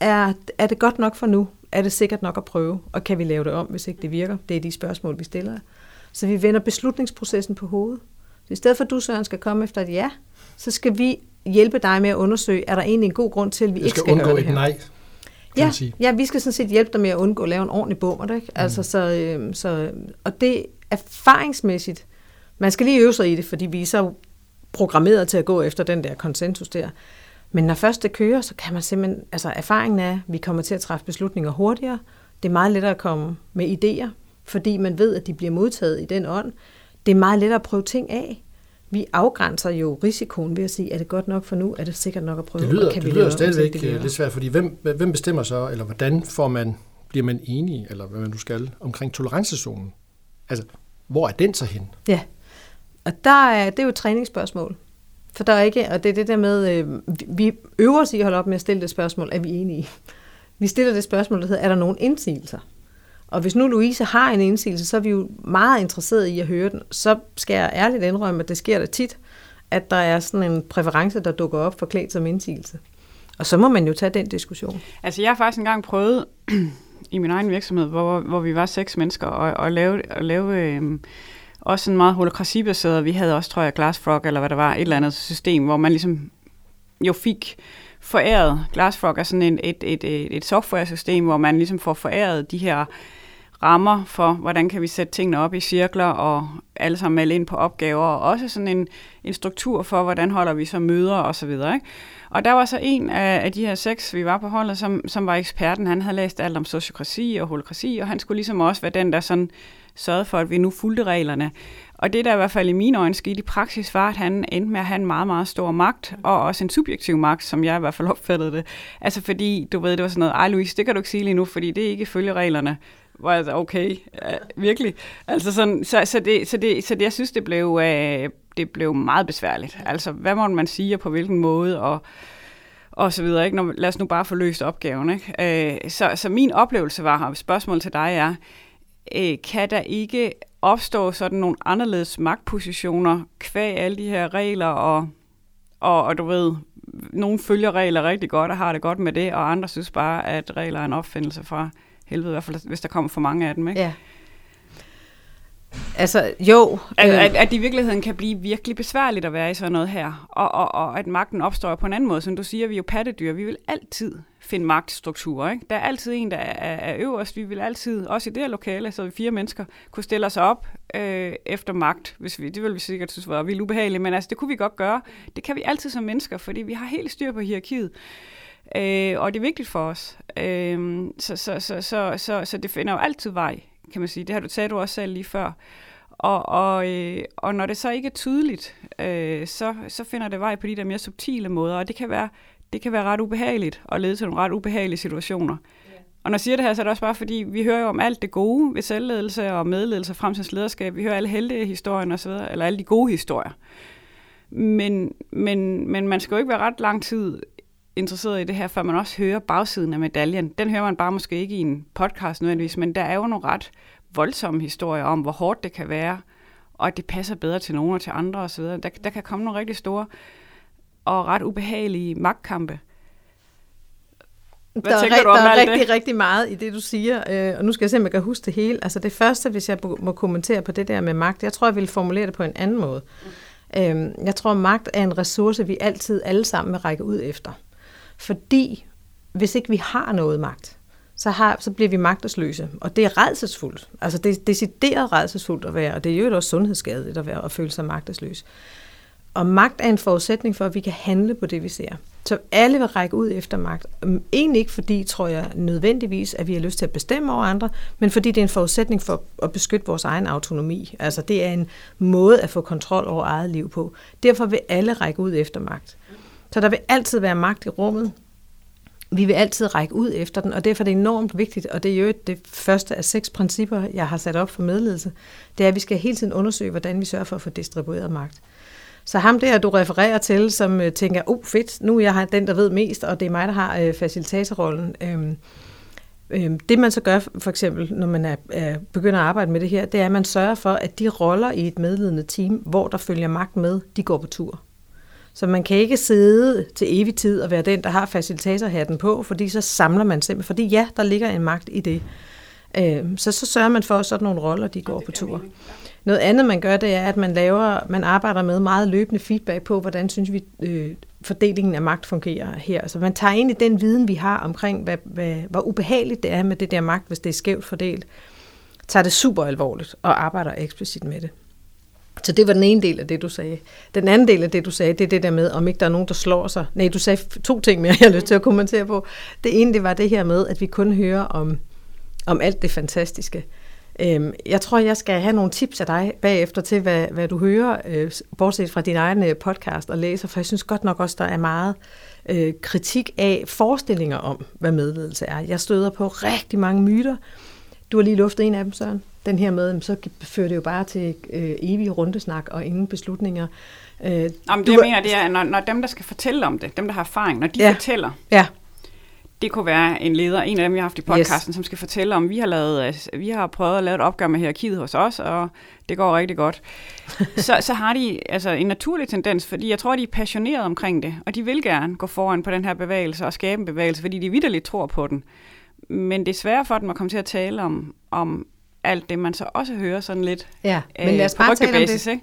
er, er det godt nok for nu? Er det sikkert nok at prøve? Og kan vi lave det om, hvis ikke det virker? Det er de spørgsmål, vi stiller. Så vi vender beslutningsprocessen på hovedet. Så i stedet for, at du, Søren, skal komme efter et ja, så skal vi hjælpe dig med at undersøge, er der egentlig en god grund til, at vi ikke skal, skal undgå gøre det her? nej. Ja, ja, vi skal sådan set hjælpe dig med at undgå at lave en ordentlig bummer. Ikke? Mm. Altså, så, øh, så, og det erfaringsmæssigt, man skal lige øve sig i det, fordi vi er så programmeret til at gå efter den der konsensus der. Men når først det kører, så kan man simpelthen, altså erfaringen er, at vi kommer til at træffe beslutninger hurtigere. Det er meget lettere at komme med idéer, fordi man ved, at de bliver modtaget i den ånd. Det er meget lettere at prøve ting af vi afgrænser jo risikoen ved at sige, er det godt nok for nu, er det sikkert nok at prøve, det lyder, kan det vi lyder stadigvæk det lidt svært, fordi hvem, hvem bestemmer så, eller hvordan får man, bliver man enige, eller hvad man nu skal, omkring tolerancezonen? Altså, hvor er den så hen? Ja, og der er, det er jo et træningsspørgsmål. For der er ikke, og det er det der med, øh, vi øver os i at holde op med at stille det spørgsmål, er vi enige? Vi stiller det spørgsmål, der hedder, er der nogen indsigelser? Og hvis nu Louise har en indsigelse, så er vi jo meget interesseret i at høre den. Så skal jeg ærligt indrømme, at det sker da tit, at der er sådan en præference, der dukker op forklædt som indsigelse. Og så må man jo tage den diskussion. Altså jeg har faktisk engang prøvet i min egen virksomhed, hvor, hvor vi var seks mennesker, og, og lave, og lave øh, også en meget holokrasibaseret, vi havde også, tror jeg, Glassfrog, eller hvad der var, et eller andet system, hvor man ligesom jo fik foræret, Glassfrog er sådan en, et, et, et, et software-system, hvor man ligesom får foræret de her rammer for, hvordan kan vi sætte tingene op i cirkler, og alle sammen melde ind på opgaver, og også sådan en, en struktur for, hvordan holder vi så møder og så videre. Ikke? Og der var så en af, af de her seks, vi var på holdet, som, som var eksperten. Han havde læst alt om sociokrati og holokrati, og han skulle ligesom også være den, der sådan sørgede for, at vi nu fulgte reglerne. Og det, der i hvert fald i mine øjne skete i praksis, var, at han endte med at have en meget, meget stor magt, og også en subjektiv magt, som jeg i hvert fald opfattede det. Altså fordi, du ved, det var sådan noget, ej Louise, det kan du ikke sige lige nu, fordi det ikke følger reglerne. Hvor jeg okay, ja, virkelig. Altså sådan, så, så, det, så, det, så det, jeg synes, det blev, øh, det blev meget besværligt. Altså, hvad må man sige, og på hvilken måde, og og så videre. Ikke? Når, lad os nu bare få løst opgaven. Ikke? Øh, så, så min oplevelse var, og spørgsmål til dig er, øh, kan der ikke opstå sådan nogle anderledes magtpositioner kvæg alle de her regler, og, og, og du ved, nogen følger regler rigtig godt og har det godt med det, og andre synes bare, at regler er en opfindelse fra helvede, i hvert fald hvis der kommer for mange af dem. Ikke? Ja. Altså, jo. At, øh, at, at det i virkeligheden kan blive virkelig besværligt at være i sådan noget her, og, og, og at magten opstår på en anden måde. Som du siger, vi er jo pattedyr, vi vil altid finde magtstrukturer. Ikke? Der er altid en, der er, er øverst. Vi vil altid, også i det her lokale, så vi fire mennesker, kunne stille os op øh, efter magt. Hvis vi, det ville vi sikkert synes var vildt ubehageligt, men altså, det kunne vi godt gøre. Det kan vi altid som mennesker, fordi vi har helt styr på hierarkiet. Øh, og det er vigtigt for os. Øh, så, så, så, så, så, så det finder jo altid vej, kan man sige. Det har du taget du også selv lige før. Og, og, øh, og når det så ikke er tydeligt, øh, så, så finder det vej på de der mere subtile måder, og det kan være, det kan være ret ubehageligt og lede til nogle ret ubehagelige situationer. Yeah. Og når jeg siger det her, så er det også bare fordi, vi hører jo om alt det gode ved selvledelse og medledelse og fremtidens lederskab. Vi hører alle heldige historier osv., eller alle de gode historier. Men, men, men man skal jo ikke være ret lang tid interesseret i det her, før man også hører bagsiden af medaljen. Den hører man bare måske ikke i en podcast nødvendigvis, men der er jo nogle ret voldsomme historier om, hvor hårdt det kan være, og at det passer bedre til nogen og til andre osv. Der, der kan komme nogle rigtig store og ret ubehagelige magtkampe. Hvad der er, du om der er rigtig, det? rigtig meget i det, du siger, øh, og nu skal jeg se, om jeg kan huske det hele. Altså det første, hvis jeg må kommentere på det der med magt, jeg tror, jeg vil formulere det på en anden måde. Mm. jeg tror, magt er en ressource, vi altid alle sammen vil række ud efter. Fordi hvis ikke vi har noget magt, så, har, så bliver vi magtesløse. Og det er redselsfuldt. Altså det er decideret redselsfuldt at være, og det er jo også sundhedsskadeligt at være og føle sig magtesløs. Og magt er en forudsætning for, at vi kan handle på det, vi ser. Så alle vil række ud efter magt. Øhm, egentlig ikke fordi, tror jeg, nødvendigvis, at vi har lyst til at bestemme over andre, men fordi det er en forudsætning for at beskytte vores egen autonomi. Altså det er en måde at få kontrol over eget liv på. Derfor vil alle række ud efter magt. Så der vil altid være magt i rummet. Vi vil altid række ud efter den, og derfor er det enormt vigtigt, og det er jo det første af seks principper, jeg har sat op for medledelse, det er, at vi skal hele tiden undersøge, hvordan vi sørger for at få distribueret magt. Så ham der, du refererer til, som øh, tænker, oh fedt, nu er jeg den, der ved mest, og det er mig, der har øh, facilitatorrollen. Øhm, øhm, det man så gør, for eksempel, når man er, er, begynder at arbejde med det her, det er, at man sørger for, at de roller i et medledende team, hvor der følger magt med, de går på tur. Så man kan ikke sidde til evig tid og være den, der har facilitatorhatten på, fordi så samler man simpelthen. Fordi ja, der ligger en magt i det. Øh, så så sørger man for, at sådan nogle roller, de går på tur. Noget andet, man gør, det er, at man laver, man arbejder med meget løbende feedback på, hvordan synes vi, øh, fordelingen af magt fungerer her. Så man tager ind i den viden, vi har omkring, hvad, hvad, hvor ubehageligt det er med det der magt, hvis det er skævt fordelt, tager det super alvorligt og arbejder eksplicit med det. Så det var den ene del af det, du sagde. Den anden del af det, du sagde, det er det der med, om ikke der er nogen, der slår sig. Nej, du sagde to ting mere, jeg har lyst til at kommentere på. Det ene, det var det her med, at vi kun hører om, om alt det fantastiske. Øhm, jeg tror, jeg skal have nogle tips af dig bagefter til, hvad, hvad du hører, øh, bortset fra din egen øh, podcast og læser, for jeg synes godt nok også, der er meget øh, kritik af forestillinger om, hvad medledelse er. Jeg støder på rigtig mange myter. Du har lige luftet en af dem, Søren den her med, så fører det jo bare til øh, evig rundesnak og ingen beslutninger. Øh, Jamen, det du, jeg mener, det er, når, når dem, der skal fortælle om det, dem, der har erfaring, når de ja, fortæller, ja. det kunne være en leder, en af dem, vi har haft i podcasten, yes. som skal fortælle om, vi har, lavet, altså, vi har prøvet at lave et opgør med hierarkiet hos os, og det går rigtig godt. så, så har de altså, en naturlig tendens, fordi jeg tror, de er passionerede omkring det, og de vil gerne gå foran på den her bevægelse og skabe en bevægelse, fordi de vidderligt tror på den. Men det er svært for dem at komme til at tale om, om alt det, man så også hører sådan lidt ja, men lad os øh, bare tale om det. Ikke?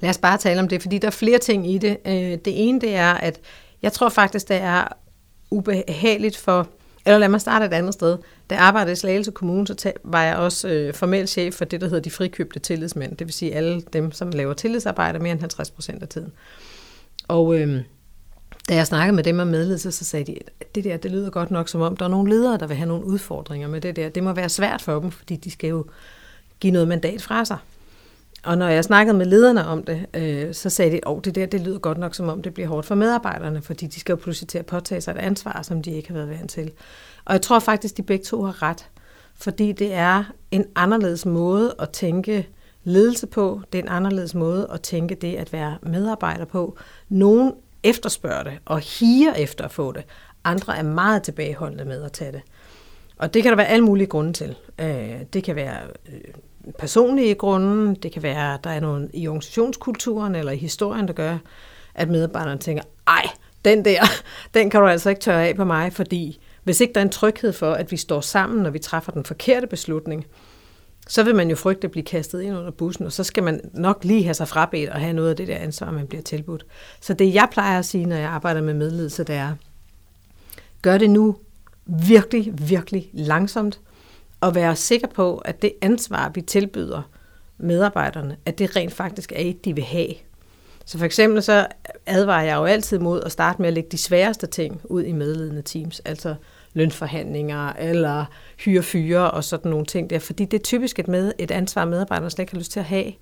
Lad os bare tale om det, fordi der er flere ting i det. Øh, det ene, det er, at jeg tror faktisk, det er ubehageligt for, eller lad mig starte et andet sted. Da jeg arbejdede i Slagelse Kommune, så var jeg også øh, formel chef for det, der hedder de frikøbte tillidsmænd. Det vil sige alle dem, som laver tillidsarbejde mere end 50 procent af tiden. Og øh, da jeg snakkede med dem om medledelse, så sagde de, at det der, det lyder godt nok som om, der er nogle ledere, der vil have nogle udfordringer med det der. Det må være svært for dem, fordi de skal jo give noget mandat fra sig. Og når jeg snakkede med lederne om det, øh, så sagde de, at oh, det der det lyder godt nok, som om det bliver hårdt for medarbejderne, fordi de skal jo pludselig til at påtage sig et ansvar, som de ikke har været vant til. Og jeg tror faktisk, de begge to har ret, fordi det er en anderledes måde at tænke ledelse på, det er en anderledes måde at tænke det at være medarbejder på. Nogen efterspørger det og higer efter at få det. Andre er meget tilbageholdende med at tage det. Og det kan der være alle mulige grunde til. Øh, det kan være øh, personlige grunde, det kan være, at der er noget i organisationskulturen eller i historien, der gør, at medarbejderne tænker, ej, den der, den kan du altså ikke tørre af på mig, fordi hvis ikke der er en tryghed for, at vi står sammen, når vi træffer den forkerte beslutning, så vil man jo frygte at blive kastet ind under bussen, og så skal man nok lige have sig frabedt og have noget af det der ansvar, man bliver tilbudt. Så det jeg plejer at sige, når jeg arbejder med medledelse, det er, gør det nu virkelig, virkelig langsomt, og være sikker på, at det ansvar, vi tilbyder medarbejderne, at det rent faktisk er et, de vil have. Så for eksempel så advarer jeg jo altid mod at starte med at lægge de sværeste ting ud i medledende teams, altså lønforhandlinger eller hyre fyre og sådan nogle ting der, fordi det er typisk et, med, et ansvar, medarbejderne slet ikke har lyst til at have.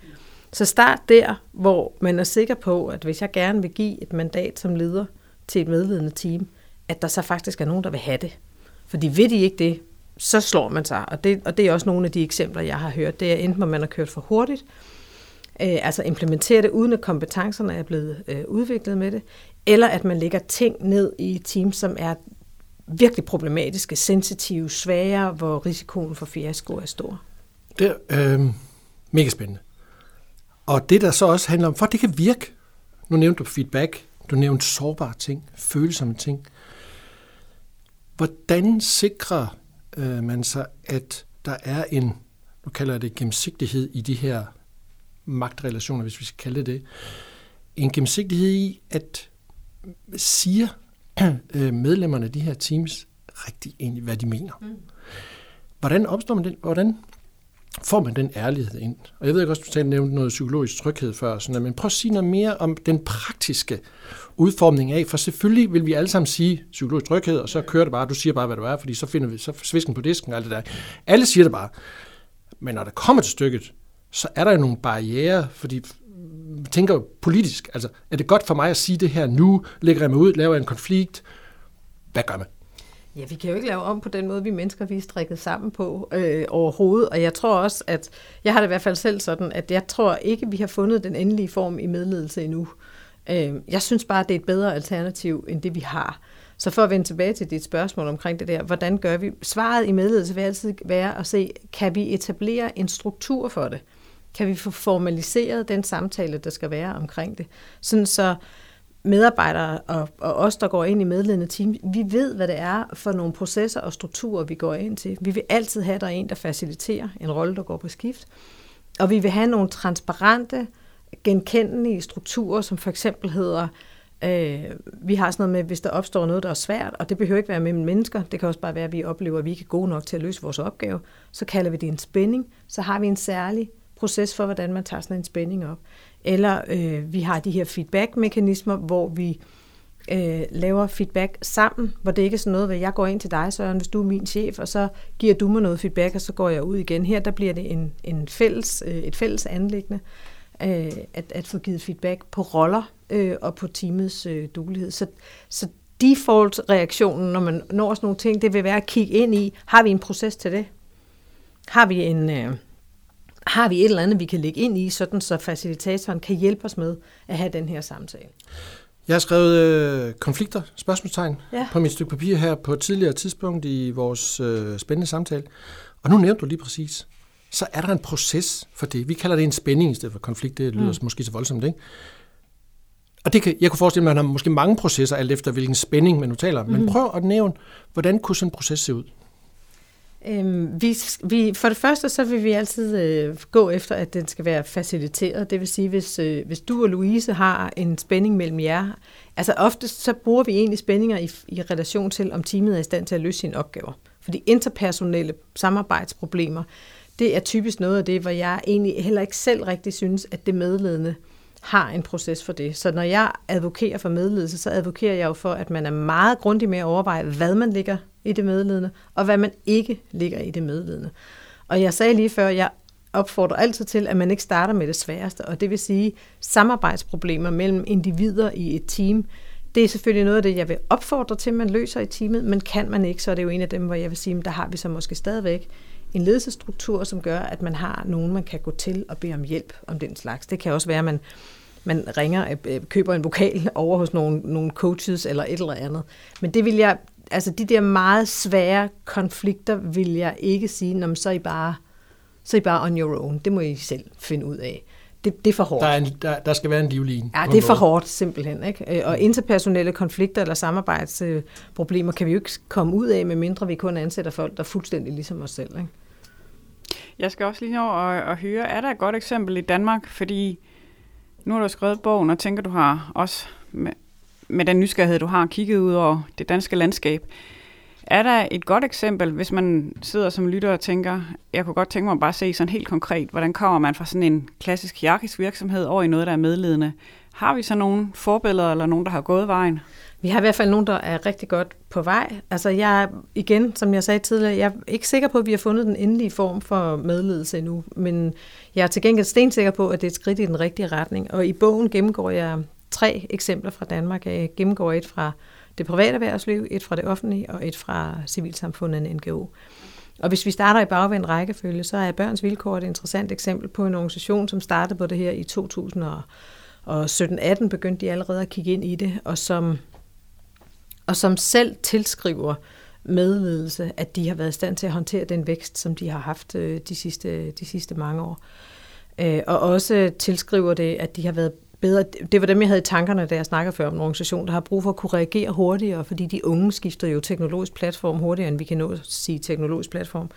Så start der, hvor man er sikker på, at hvis jeg gerne vil give et mandat som leder til et medledende team, at der så faktisk er nogen, der vil have det. Fordi ved de ikke det, så slår man sig. Og det, og det er også nogle af de eksempler, jeg har hørt. Det er enten, at man har kørt for hurtigt, øh, altså implementere det, uden at kompetencerne er blevet øh, udviklet med det, eller at man lægger ting ned i team, som er virkelig problematiske, sensitive, svære, hvor risikoen for fiasko er stor. Det er øh, mega spændende. Og det, der så også handler om, for det kan virke, nu nævnte du feedback, du nævnte sårbare ting, følsomme ting. Hvordan sikrer øh, man sig, at der er en, nu kalder jeg det gennemsigtighed i de her magtrelationer, hvis vi skal kalde det en gennemsigtighed i, at siger medlemmerne af de her teams rigtig egentlig, hvad de mener. Mm. Hvordan opstår man den? Hvordan får man den ærlighed ind? Og jeg ved ikke også, du talte nævnte noget psykologisk tryghed før, sådan, men prøv at sige noget mere om den praktiske udformning af, for selvfølgelig vil vi alle sammen sige psykologisk tryghed, og så kører det bare, du siger bare, hvad du er, fordi så finder vi så svisken på disken og alt det der. Alle siger det bare. Men når det kommer til stykket, så er der jo nogle barriere, fordi tænker jo politisk, altså er det godt for mig at sige det her nu, lægger jeg mig ud, laver jeg en konflikt, hvad gør man? Ja, vi kan jo ikke lave om på den måde, vi mennesker vi er strikket sammen på øh, overhovedet. Og jeg tror også, at jeg har det i hvert fald selv sådan, at jeg tror ikke, vi har fundet den endelige form i medledelse endnu. Øh, jeg synes bare, det er et bedre alternativ, end det vi har. Så for at vende tilbage til dit spørgsmål omkring det der, hvordan gør vi? Svaret i medledelse vil altid være at se, kan vi etablere en struktur for det? Kan vi få formaliseret den samtale, der skal være omkring det? Sådan så medarbejdere og, og os, der går ind i medledende team, vi ved, hvad det er for nogle processer og strukturer, vi går ind til. Vi vil altid have, der er en, der faciliterer en rolle, der går på skift. Og vi vil have nogle transparente, genkendelige strukturer, som for eksempel hedder, øh, vi har sådan noget med, hvis der opstår noget, der er svært, og det behøver ikke være mellem mennesker, det kan også bare være, at vi oplever, at vi ikke er gode nok til at løse vores opgave, så kalder vi det en spænding, så har vi en særlig proces for, hvordan man tager sådan en spænding op. Eller øh, vi har de her feedback-mekanismer, hvor vi øh, laver feedback sammen, hvor det ikke er sådan noget, hvor jeg går ind til dig, Søren, hvis du er min chef, og så giver du mig noget feedback, og så går jeg ud igen. Her der bliver det en, en fælles, øh, et fælles anlæggende øh, at, at få givet feedback på roller øh, og på teamets øh, dulighed. Så, så default-reaktionen, når man når sådan nogle ting, det vil være at kigge ind i, har vi en proces til det? Har vi en... Øh, har vi et eller andet, vi kan lægge ind i, sådan så facilitatoren kan hjælpe os med at have den her samtale. Jeg har skrevet øh, konflikter, spørgsmålstegn, ja. på mit stykke papir her på et tidligere tidspunkt i vores øh, spændende samtale. Og nu nævnte du lige præcis, så er der en proces for det. Vi kalder det en spænding i stedet for konflikt. Det lyder mm. måske så voldsomt, ikke? Og det kan, jeg kunne forestille mig, at man har måske mange processer, alt efter hvilken spænding man nu taler om. Mm. Men prøv at nævne, hvordan kunne sådan en proces se ud? Øhm, vi, vi, for det første, så vil vi altid øh, gå efter, at den skal være faciliteret. Det vil sige, hvis, øh, hvis du og Louise har en spænding mellem jer, altså oftest så bruger vi egentlig spændinger i, i relation til, om teamet er i stand til at løse sine opgaver. Fordi interpersonelle samarbejdsproblemer, det er typisk noget af det, hvor jeg egentlig heller ikke selv rigtig synes, at det medledende har en proces for det. Så når jeg advokerer for medledelse, så advokerer jeg jo for, at man er meget grundig med at overveje, hvad man ligger i det medledende, og hvad man ikke ligger i det medledende. Og jeg sagde lige før, jeg opfordrer altid til, at man ikke starter med det sværeste, og det vil sige samarbejdsproblemer mellem individer i et team. Det er selvfølgelig noget af det, jeg vil opfordre til, at man løser i teamet, men kan man ikke, så er det jo en af dem, hvor jeg vil sige, at der har vi så måske stadigvæk en ledelsesstruktur, som gør, at man har nogen, man kan gå til og bede om hjælp om den slags. Det kan også være, at man, man ringer, øh, køber en vokal over hos nogle, nogle coaches eller et eller andet. Men det vil jeg, altså de der meget svære konflikter, vil jeg ikke sige, når så er I bare, så er I bare on your own. Det må I selv finde ud af. Det, det er for hårdt. Der, er en, der, der skal være en livline. Ja, det er for hårdt simpelthen. Ikke? Og interpersonelle konflikter eller samarbejdsproblemer kan vi jo ikke komme ud af, medmindre vi kun ansætter folk, der er fuldstændig ligesom os selv. Ikke? Jeg skal også lige nå at, at høre, er der et godt eksempel i Danmark? Fordi nu har du skrevet bogen, og tænker, du har også med, med den nysgerrighed, du har kigget ud over det danske landskab. Er der et godt eksempel, hvis man sidder som lytter og tænker, jeg kunne godt tænke mig at bare se sådan helt konkret, hvordan kommer man fra sådan en klassisk hierarkisk virksomhed over i noget, der er medledende? Har vi så nogle forbilleder eller nogen, der har gået vejen? Vi har i hvert fald nogen, der er rigtig godt på vej. Altså jeg, igen, som jeg sagde tidligere, jeg er ikke sikker på, at vi har fundet den endelige form for medledelse endnu, men jeg er til gengæld stensikker på, at det er et skridt i den rigtige retning. Og i bogen gennemgår jeg tre eksempler fra Danmark. Jeg gennemgår et fra det private erhvervsliv, et fra det offentlige og et fra civilsamfundet, en NGO. Og hvis vi starter i bagvendt rækkefølge, så er Børns Vilkår et interessant eksempel på en organisation, som startede på det her i 2017-18, begyndte de allerede at kigge ind i det, og som og som selv tilskriver medledelse, at de har været i stand til at håndtere den vækst, som de har haft øh, de sidste, de sidste mange år. Øh, og også tilskriver det, at de har været bedre. Det var dem, jeg havde i tankerne, da jeg snakkede før om en organisation, der har brug for at kunne reagere hurtigere, fordi de unge skifter jo teknologisk platform hurtigere, end vi kan nå at sige teknologisk platform.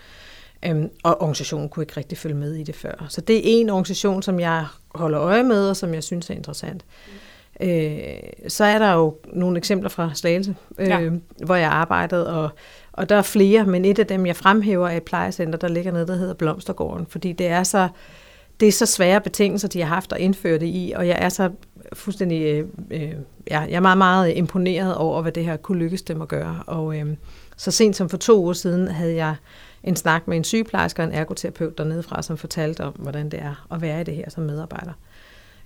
Øhm, og organisationen kunne ikke rigtig følge med i det før. Så det er en organisation, som jeg holder øje med, og som jeg synes er interessant. Mm. Øh, så er der jo nogle eksempler fra Slagelse, øh, ja. hvor jeg arbejdede, og, og der er flere, men et af dem, jeg fremhæver, er et plejecenter, der ligger nede, der hedder Blomstergården, fordi det er så, det er så svære betingelser, de har haft at indføre det i, og jeg er så fuldstændig, øh, øh, ja, jeg er meget, meget imponeret over, hvad det her kunne lykkes dem at gøre, og øh, så sent som for to uger siden havde jeg en snak med en sygeplejerske og en ergoterapeut dernede fra, som fortalte om, hvordan det er at være i det her som medarbejder.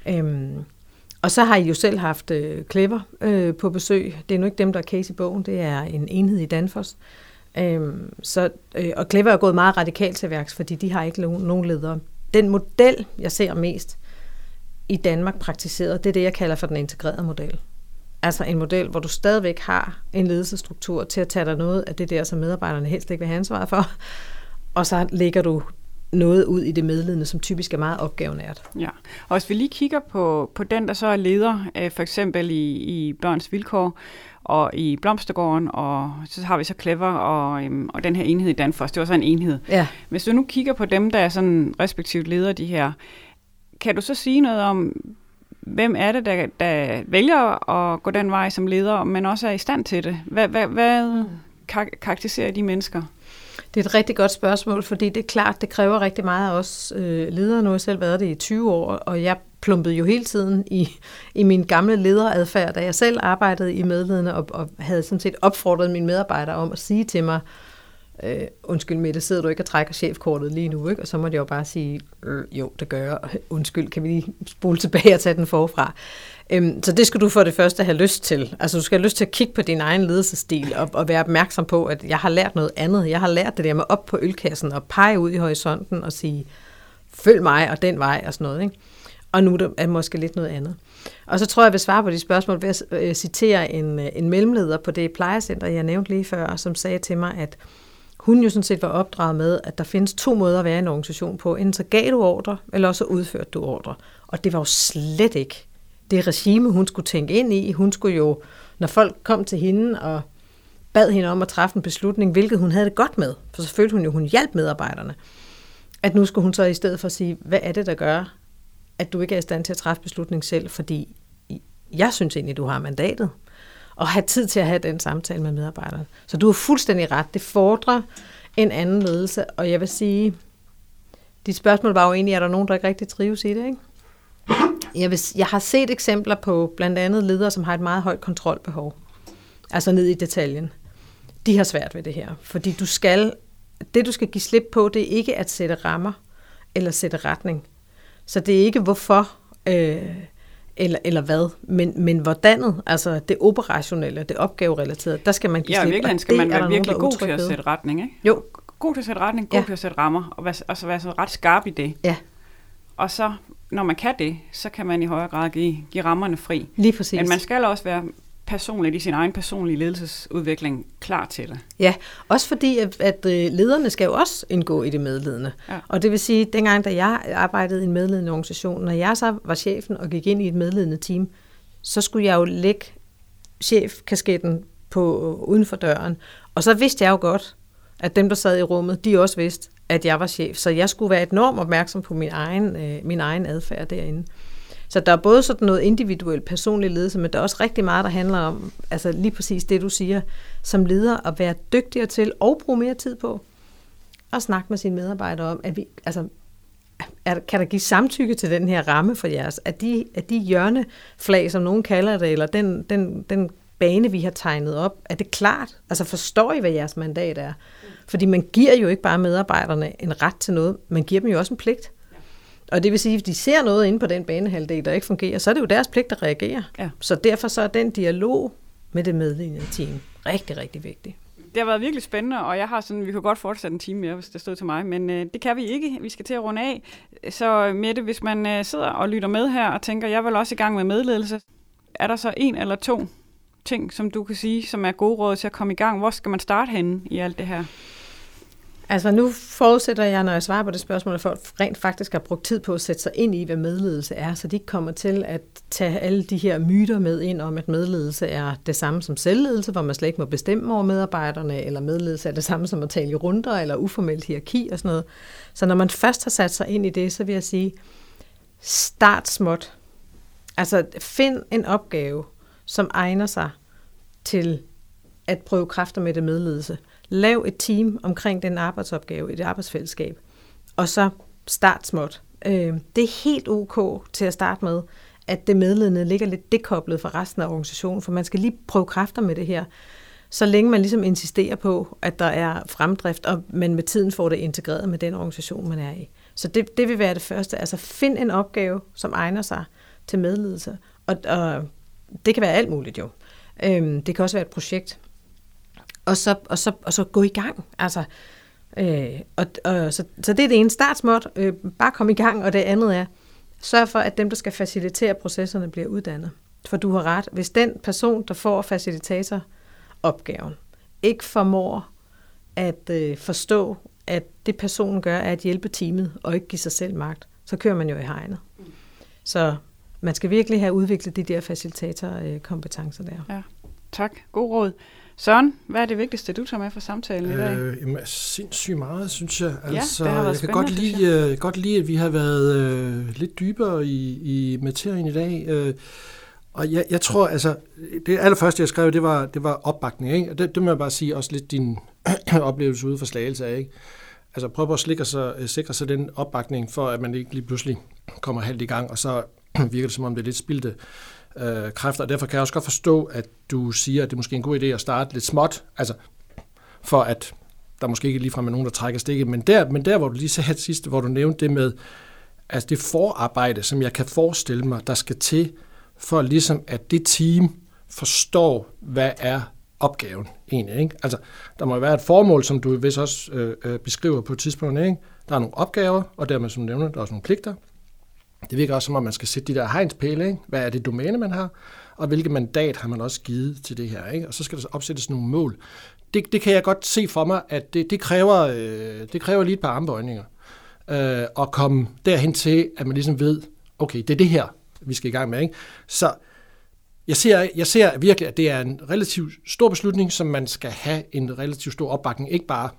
Øhm, og så har I jo selv haft øh, Clever øh, på besøg. Det er nu ikke dem, der er case i bogen, det er en enhed i Danfoss. Øhm, så, øh, og Clever er gået meget radikalt til værks, fordi de har ikke nogen ledere. Den model, jeg ser mest i Danmark praktiseret, det er det, jeg kalder for den integrerede model. Altså en model, hvor du stadigvæk har en ledelsesstruktur til at tage dig noget af det der, som medarbejderne helst ikke vil have ansvaret for, og så lægger du noget ud i det medledende, som typisk er meget opgavenært. Ja, og hvis vi lige kigger på, på den, der så er leder, øh, for eksempel i, i Børns Vilkår, og i Blomstergården, og så har vi så Clever og, øhm, og den her enhed i Danfoss. Det var så en enhed. Ja. Hvis du nu kigger på dem, der er sådan respektivt leder de her, kan du så sige noget om, hvem er det, der, der vælger at gå den vej som leder, men også er i stand til det? Hvad, hvad, hvad karakteriserer de mennesker? Det er et rigtig godt spørgsmål, fordi det er klart, det kræver rigtig meget af os øh, ledere. Nu har jeg selv været det i 20 år, og jeg plumpede jo hele tiden i, i min gamle lederadfærd, da jeg selv arbejdede i medledende og, og havde sådan set opfordret mine medarbejdere om at sige til mig, øh, undskyld Mette, sidder du ikke og trækker chefkortet lige nu? Ikke? Og så må jeg jo bare sige, øh, jo, det gør jeg. Undskyld, kan vi lige spole tilbage og tage den forfra? Øhm, så det skal du for det første have lyst til. Altså du skal have lyst til at kigge på din egen ledelsesstil og, og være opmærksom på, at jeg har lært noget andet. Jeg har lært det der med op på ølkassen og pege ud i horisonten og sige, følg mig og den vej og sådan noget. Ikke? Og nu er det måske lidt noget andet. Og så tror jeg, jeg vil svare på de spørgsmål ved at øh, citere en, øh, en mellemleder på det plejecenter, jeg nævnte lige før, som sagde til mig, at hun jo sådan set var opdraget med, at der findes to måder at være i en organisation på. Enten så gav du ordre, eller også udførte du ordre. Og det var jo slet ikke det regime, hun skulle tænke ind i. Hun skulle jo, når folk kom til hende og bad hende om at træffe en beslutning, hvilket hun havde det godt med, for så følte hun jo, hun hjalp medarbejderne, at nu skulle hun så i stedet for sige, hvad er det, der gør, at du ikke er i stand til at træffe beslutning selv, fordi jeg synes egentlig, du har mandatet, og have tid til at have den samtale med medarbejderne. Så du har fuldstændig ret. Det fordrer en anden ledelse, og jeg vil sige, dit spørgsmål var jo egentlig, er der nogen, der ikke rigtig trives i det, ikke? Jeg, vil, jeg har set eksempler på blandt andet ledere, som har et meget højt kontrolbehov. Altså ned i detaljen. De har svært ved det her, fordi du skal, det du skal give slip på, det er ikke at sætte rammer eller sætte retning. Så det er ikke hvorfor øh, eller, eller hvad, men, men hvordan, altså det operationelle, det opgaverelaterede, der skal man give ja, slip. Ja, virkelig skal man være virkelig god til at sætte retning, ikke? Jo. God til at sætte retning, god ja. til at sætte rammer, og, være, og så være så ret skarp i det. Ja. Og så, når man kan det, så kan man i højere grad give, give rammerne fri. Lige præcis. Men man skal også være personligt, i sin egen personlige ledelsesudvikling, klar til det. Ja, også fordi, at, at øh, lederne skal jo også indgå i det medledende. Ja. Og det vil sige, dengang, da jeg arbejdede i en medledende organisation, når jeg så var chefen og gik ind i et medledende team, så skulle jeg jo lægge chefkasketten på uden for døren. Og så vidste jeg jo godt, at dem, der sad i rummet, de også vidste, at jeg var chef. Så jeg skulle være enormt opmærksom på min egen, øh, min egen adfærd derinde. Så der er både sådan noget individuel personlig ledelse, men der er også rigtig meget, der handler om, altså lige præcis det, du siger, som leder at være dygtigere til og bruge mere tid på at snakke med sine medarbejdere om, at vi, altså, er, kan der give samtykke til den her ramme for jeres? At de, at de hjørneflag, som nogen kalder det, eller den, den, den bane, vi har tegnet op, er det klart? Altså forstår I, hvad jeres mandat er? Fordi man giver jo ikke bare medarbejderne en ret til noget, man giver dem jo også en pligt. Og det vil sige, at hvis de ser noget inde på den banehalvdel, der ikke fungerer, så er det jo deres pligt at reagere. Ja. Så derfor så er den dialog med det medlignende team rigtig, rigtig vigtig. Det har været virkelig spændende, og jeg har sådan, vi kunne godt fortsætte en time mere, hvis det stod til mig, men øh, det kan vi ikke. Vi skal til at runde af. Så Mette, hvis man øh, sidder og lytter med her og tænker, jeg vil også i gang med medledelse, er der så en eller to ting, som du kan sige, som er gode råd til at komme i gang? Hvor skal man starte henne i alt det her? Altså nu forudsætter jeg, når jeg svarer på det spørgsmål, at folk rent faktisk har brugt tid på at sætte sig ind i, hvad medledelse er, så de ikke kommer til at tage alle de her myter med ind om, at medledelse er det samme som selvledelse, hvor man slet ikke må bestemme over medarbejderne, eller medledelse er det samme som at tale i runder, eller uformelt hierarki og sådan noget. Så når man først har sat sig ind i det, så vil jeg sige, start småt. Altså find en opgave, som egner sig til at prøve kræfter med det medledelse. Lav et team omkring den arbejdsopgave, et arbejdsfællesskab, og så start småt. Øh, det er helt ok til at starte med, at det medledende ligger lidt dekoblet fra resten af organisationen, for man skal lige prøve kræfter med det her, så længe man ligesom insisterer på, at der er fremdrift, og man med tiden får det integreret med den organisation, man er i. Så det, det vil være det første. Altså find en opgave, som egner sig til medledelse. Og, og det kan være alt muligt jo. Øhm, det kan også være et projekt og så, og så, og så gå i gang. Altså, øh, og, og, så, så det er det ene startsmåt. Øh, bare kom i gang, og det andet er, sørg for, at dem, der skal facilitere processerne, bliver uddannet. For du har ret. Hvis den person, der får facilitator opgaven, ikke formår at øh, forstå, at det personen gør, er at hjælpe teamet, og ikke give sig selv magt, så kører man jo i hegnet. Så man skal virkelig have udviklet de der facilitatorkompetencer øh, der. Ja, tak. God råd. Søren, hvad er det vigtigste, du tager med for samtalen i dag? Øh, jamen, sindssygt meget, synes jeg. Altså, ja, det har været jeg kan godt lide. Øh, godt lide, at vi har været øh, lidt dybere i, i materien i dag. Øh, og jeg, jeg tror, altså, det allerførste, jeg skrev, det var, det var opbakning. Ikke? Og det, det må jeg bare sige, også lidt din oplevelse ude for slagelse af. Ikke? Altså prøv at sikre sig, øh, sikre sig den opbakning, for at man ikke lige pludselig kommer halvt i gang, og så virker det som om, det er lidt spildte øh, kræfter, og derfor kan jeg også godt forstå, at du siger, at det er måske en god idé at starte lidt småt, altså for at der måske ikke ligefrem er nogen, der trækker stikket, men der, men der hvor du lige sagde sidst, hvor du nævnte det med, altså det forarbejde, som jeg kan forestille mig, der skal til, for ligesom at det team forstår, hvad er opgaven egentlig. Ikke? Altså, der må være et formål, som du vist også øh, øh, beskriver på et tidspunkt. Ikke? Der er nogle opgaver, og dermed, som du nævner, der er også nogle pligter. Det virker også som om, man skal sætte de der hegnspæle. Ikke? Hvad er det domæne, man har? Og hvilket mandat har man også givet til det her? Ikke? Og så skal der opsættes nogle mål. Det, det kan jeg godt se for mig, at det, det, kræver, øh, det kræver lige et par armbøjninger. Øh, at komme derhen til, at man ligesom ved, okay, det er det her, vi skal i gang med. Ikke? Så jeg ser, jeg ser virkelig, at det er en relativt stor beslutning, som man skal have en relativt stor opbakning, ikke bare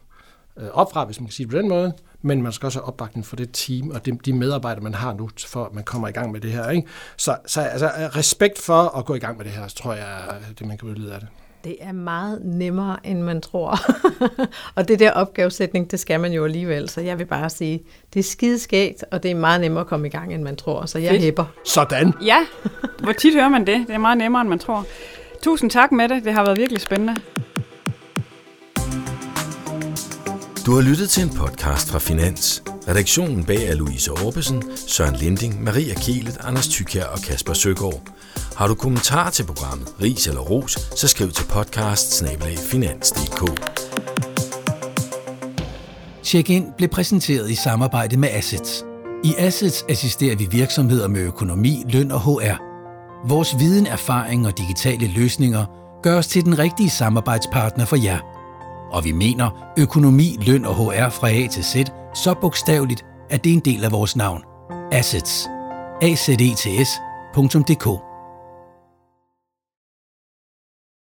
øh, opfra, hvis man kan sige det på den måde, men man skal også have opbakning for det team og de, de medarbejdere, man har nu, for at man kommer i gang med det her. Ikke? Så, så altså, respekt for at gå i gang med det her, tror jeg er det, man kan udlede af det. Det er meget nemmere, end man tror. og det der opgavesætning, det skal man jo alligevel. Så jeg vil bare sige, det er skideskægt, og det er meget nemmere at komme i gang, end man tror. Så jeg Fedt. hæpper. Sådan. Ja, hvor tit hører man det? Det er meget nemmere, end man tror. Tusind tak med det. Det har været virkelig spændende. Du har lyttet til en podcast fra Finans. Redaktionen bag er Louise Orbesen, Søren Linding, Maria Kielet, Anders Tykær og Kasper Søgaard. Har du kommentar til programmet, ris eller ros, så skriv til podcast Check-in blev præsenteret i samarbejde med Assets. I Assets assisterer vi virksomheder med økonomi, løn og HR. Vores viden, erfaring og digitale løsninger gør os til den rigtige samarbejdspartner for jer – og vi mener økonomi, løn og HR fra A til Z så bogstaveligt, at det er en del af vores navn. Assets. AZETS.dk